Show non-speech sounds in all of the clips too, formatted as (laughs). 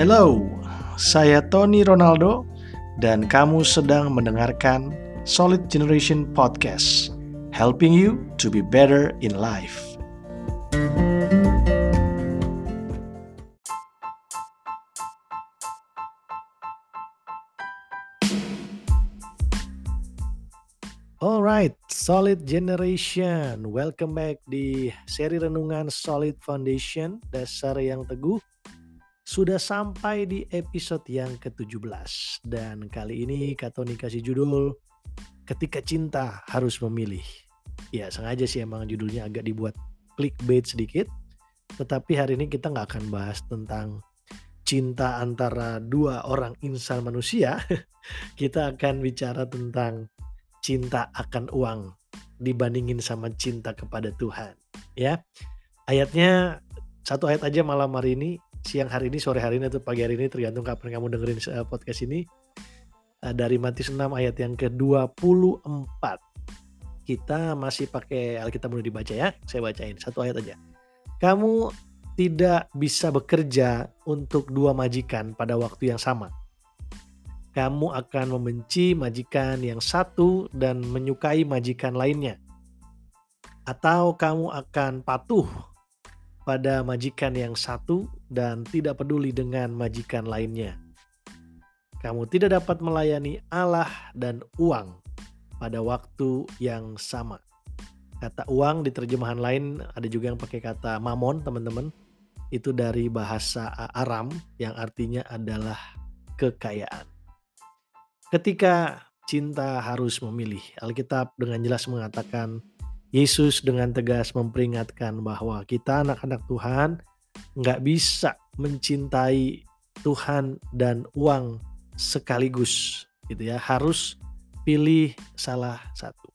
Hello, saya Tony Ronaldo dan kamu sedang mendengarkan Solid Generation Podcast, helping you to be better in life. Alright, Solid Generation. Welcome back di seri renungan Solid Foundation, dasar yang teguh. Sudah sampai di episode yang ke-17. Dan kali ini Kak Tony kasih judul Ketika Cinta Harus Memilih. Ya sengaja sih emang judulnya agak dibuat clickbait sedikit. Tetapi hari ini kita nggak akan bahas tentang cinta antara dua orang insan manusia. (laughs) kita akan bicara tentang cinta akan uang dibandingin sama cinta kepada Tuhan ya ayatnya satu ayat aja malam hari ini siang hari ini sore hari ini atau pagi hari ini tergantung kapan kamu dengerin eh, podcast ini eh, dari Matius 6 ayat yang ke-24 kita masih pakai Alkitab mudah dibaca ya. Saya bacain satu ayat aja. Kamu tidak bisa bekerja untuk dua majikan pada waktu yang sama. Kamu akan membenci majikan yang satu dan menyukai majikan lainnya. Atau kamu akan patuh pada majikan yang satu dan tidak peduli dengan majikan lainnya. Kamu tidak dapat melayani Allah dan uang pada waktu yang sama. Kata uang di terjemahan lain ada juga yang pakai kata mamon, teman-teman. Itu dari bahasa Aram yang artinya adalah kekayaan. Ketika cinta harus memilih, Alkitab dengan jelas mengatakan Yesus dengan tegas memperingatkan bahwa kita anak-anak Tuhan nggak bisa mencintai Tuhan dan uang sekaligus gitu ya. Harus pilih salah satu.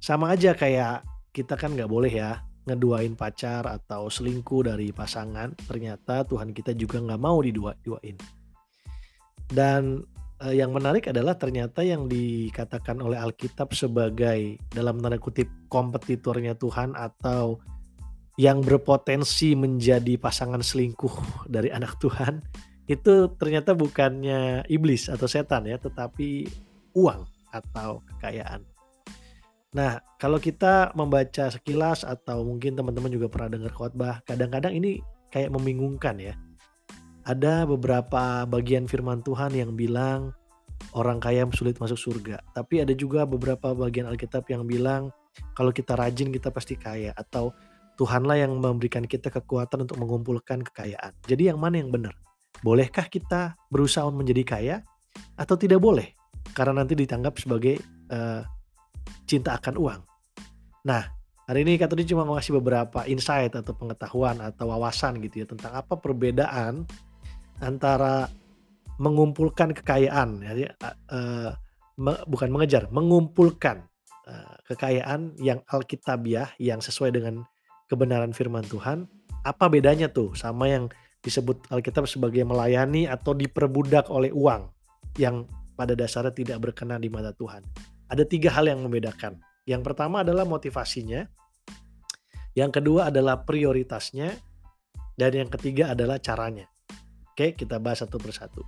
Sama aja kayak kita kan nggak boleh ya ngeduain pacar atau selingkuh dari pasangan. Ternyata Tuhan kita juga nggak mau didua-duain dan uh, yang menarik adalah ternyata yang dikatakan oleh Alkitab sebagai dalam tanda kutip kompetitornya Tuhan atau yang berpotensi menjadi pasangan selingkuh dari anak Tuhan itu ternyata bukannya iblis atau setan ya, tetapi uang atau kekayaan. Nah, kalau kita membaca sekilas atau mungkin teman-teman juga pernah dengar khotbah, kadang-kadang ini kayak membingungkan ya ada beberapa bagian firman Tuhan yang bilang orang kaya sulit masuk surga. Tapi ada juga beberapa bagian Alkitab yang bilang kalau kita rajin kita pasti kaya atau Tuhanlah yang memberikan kita kekuatan untuk mengumpulkan kekayaan. Jadi yang mana yang benar? Bolehkah kita berusaha menjadi kaya atau tidak boleh? Karena nanti ditanggap sebagai uh, cinta akan uang. Nah, hari ini Kak cuma ngasih beberapa insight atau pengetahuan atau wawasan gitu ya tentang apa perbedaan antara mengumpulkan kekayaan ya uh, me, bukan mengejar mengumpulkan uh, kekayaan yang alkitabiah yang sesuai dengan kebenaran firman Tuhan apa bedanya tuh sama yang disebut Alkitab sebagai melayani atau diperbudak oleh uang yang pada dasarnya tidak berkenan di mata Tuhan? Ada tiga hal yang membedakan. Yang pertama adalah motivasinya yang kedua adalah prioritasnya dan yang ketiga adalah caranya Oke, kita bahas satu persatu.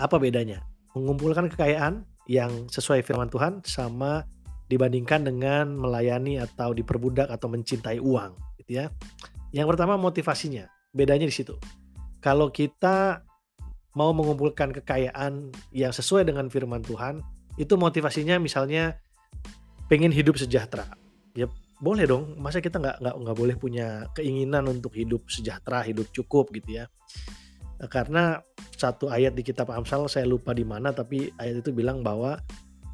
Apa bedanya? Mengumpulkan kekayaan yang sesuai firman Tuhan sama dibandingkan dengan melayani atau diperbudak atau mencintai uang, gitu ya. Yang pertama motivasinya, bedanya di situ. Kalau kita mau mengumpulkan kekayaan yang sesuai dengan firman Tuhan, itu motivasinya misalnya pengen hidup sejahtera. Ya boleh dong, masa kita nggak nggak nggak boleh punya keinginan untuk hidup sejahtera, hidup cukup gitu ya karena satu ayat di kitab Amsal saya lupa di mana tapi ayat itu bilang bahwa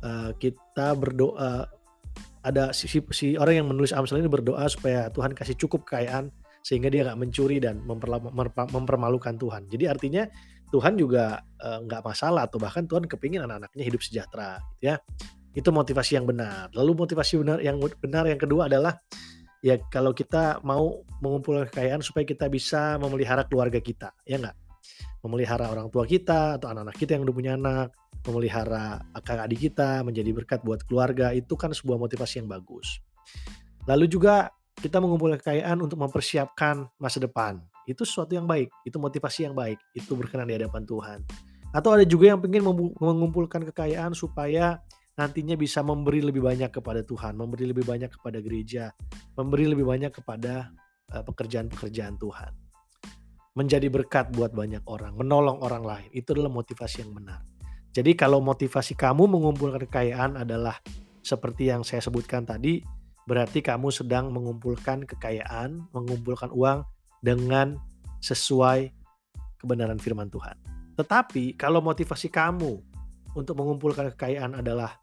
uh, kita berdoa ada si, si orang yang menulis Amsal ini berdoa supaya Tuhan kasih cukup kekayaan sehingga dia nggak mencuri dan mempermalukan Tuhan. Jadi artinya Tuhan juga nggak uh, masalah atau bahkan Tuhan kepingin anak-anaknya hidup sejahtera, gitu ya. Itu motivasi yang benar. Lalu motivasi benar yang benar yang kedua adalah ya kalau kita mau mengumpulkan kekayaan supaya kita bisa memelihara keluarga kita, ya nggak? Memelihara orang tua kita atau anak-anak kita yang udah punya anak, memelihara kakak adik kita menjadi berkat buat keluarga itu kan sebuah motivasi yang bagus. Lalu juga kita mengumpulkan kekayaan untuk mempersiapkan masa depan. Itu sesuatu yang baik, itu motivasi yang baik, itu berkenan di hadapan Tuhan. Atau ada juga yang ingin mengumpulkan kekayaan supaya nantinya bisa memberi lebih banyak kepada Tuhan, memberi lebih banyak kepada gereja, memberi lebih banyak kepada uh, pekerjaan-pekerjaan Tuhan. Menjadi berkat buat banyak orang, menolong orang lain, itu adalah motivasi yang benar. Jadi kalau motivasi kamu mengumpulkan kekayaan adalah seperti yang saya sebutkan tadi, berarti kamu sedang mengumpulkan kekayaan, mengumpulkan uang dengan sesuai kebenaran firman Tuhan. Tetapi kalau motivasi kamu untuk mengumpulkan kekayaan adalah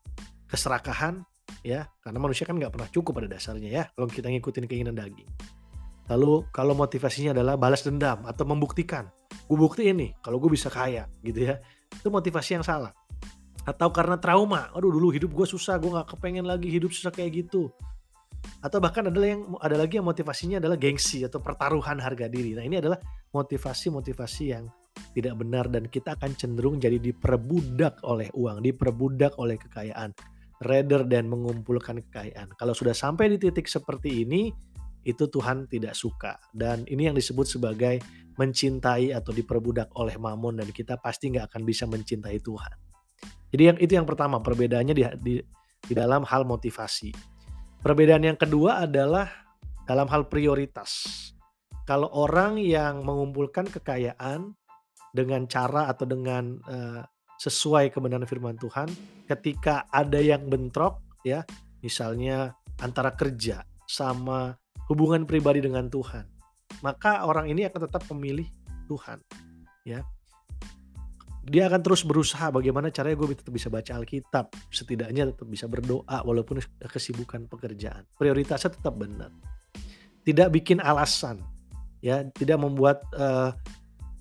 keserakahan ya karena manusia kan nggak pernah cukup pada dasarnya ya kalau kita ngikutin keinginan daging lalu kalau motivasinya adalah balas dendam atau membuktikan gue bukti ini kalau gue bisa kaya gitu ya. Itu motivasi yang salah. Atau karena trauma aduh dulu hidup gue susah gue nggak kepengen lagi hidup susah kayak gitu. Atau bahkan adalah yang ada lagi yang motivasinya adalah gengsi atau pertaruhan harga diri. Nah ini adalah motivasi-motivasi yang tidak benar dan kita akan cenderung jadi diperbudak oleh uang diperbudak oleh kekayaan rather than mengumpulkan kekayaan. Kalau sudah sampai di titik seperti ini, itu Tuhan tidak suka. Dan ini yang disebut sebagai mencintai atau diperbudak oleh mamon dan kita pasti nggak akan bisa mencintai Tuhan. Jadi yang itu yang pertama perbedaannya di, di, di dalam hal motivasi. Perbedaan yang kedua adalah dalam hal prioritas. Kalau orang yang mengumpulkan kekayaan dengan cara atau dengan uh, sesuai kebenaran firman Tuhan ketika ada yang bentrok ya misalnya antara kerja sama hubungan pribadi dengan Tuhan maka orang ini akan tetap memilih Tuhan ya. Dia akan terus berusaha bagaimana caranya gue tetap bisa baca Alkitab setidaknya tetap bisa berdoa walaupun kesibukan pekerjaan. Prioritasnya tetap benar. Tidak bikin alasan ya. Tidak membuat uh,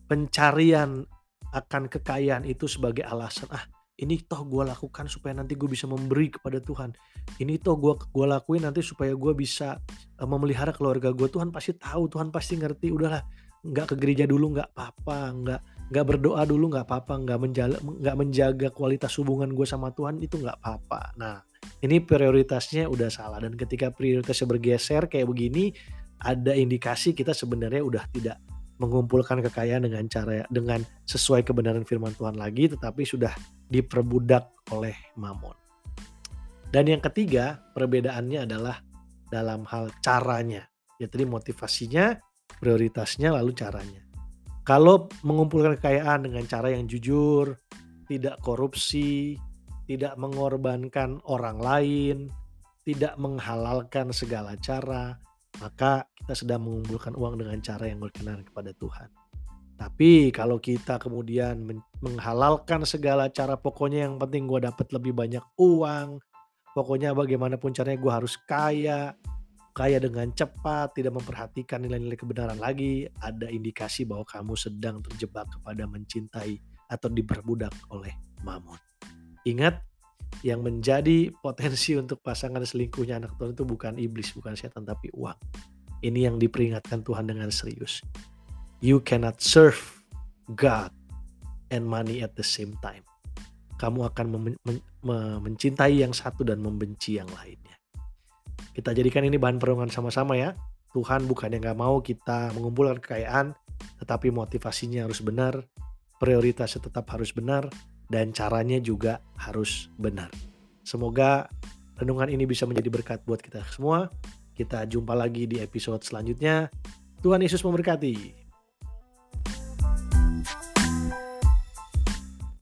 pencarian akan kekayaan itu sebagai alasan ah ini toh gue lakukan supaya nanti gue bisa memberi kepada Tuhan. Ini toh gue gue lakuin nanti supaya gue bisa uh, memelihara keluarga gue Tuhan pasti tahu Tuhan pasti ngerti. Udahlah nggak ke gereja dulu nggak apa-apa. Nggak nggak berdoa dulu nggak apa-apa. Nggak menjaga nggak menjaga kualitas hubungan gue sama Tuhan itu nggak apa-apa. Nah ini prioritasnya udah salah. Dan ketika prioritasnya bergeser kayak begini ada indikasi kita sebenarnya udah tidak mengumpulkan kekayaan dengan cara dengan sesuai kebenaran firman Tuhan lagi tetapi sudah diperbudak oleh mamon. Dan yang ketiga, perbedaannya adalah dalam hal caranya. Ya tadi motivasinya, prioritasnya lalu caranya. Kalau mengumpulkan kekayaan dengan cara yang jujur, tidak korupsi, tidak mengorbankan orang lain, tidak menghalalkan segala cara, maka kita sedang mengumpulkan uang dengan cara yang berkenan kepada Tuhan. Tapi kalau kita kemudian menghalalkan segala cara, pokoknya yang penting gue dapat lebih banyak uang, pokoknya bagaimanapun caranya gue harus kaya, kaya dengan cepat, tidak memperhatikan nilai-nilai kebenaran lagi, ada indikasi bahwa kamu sedang terjebak kepada mencintai atau diperbudak oleh mamon. Ingat, yang menjadi potensi untuk pasangan selingkuhnya anak Tuhan itu bukan iblis, bukan setan, tapi uang. Ini yang diperingatkan Tuhan dengan serius. You cannot serve God and money at the same time. Kamu akan mencintai yang satu dan membenci yang lainnya. Kita jadikan ini bahan perenungan sama-sama ya. Tuhan bukan yang gak mau kita mengumpulkan kekayaan, tetapi motivasinya harus benar, prioritasnya tetap harus benar, dan caranya juga harus benar. Semoga renungan ini bisa menjadi berkat buat kita semua. Kita jumpa lagi di episode selanjutnya. Tuhan Yesus memberkati.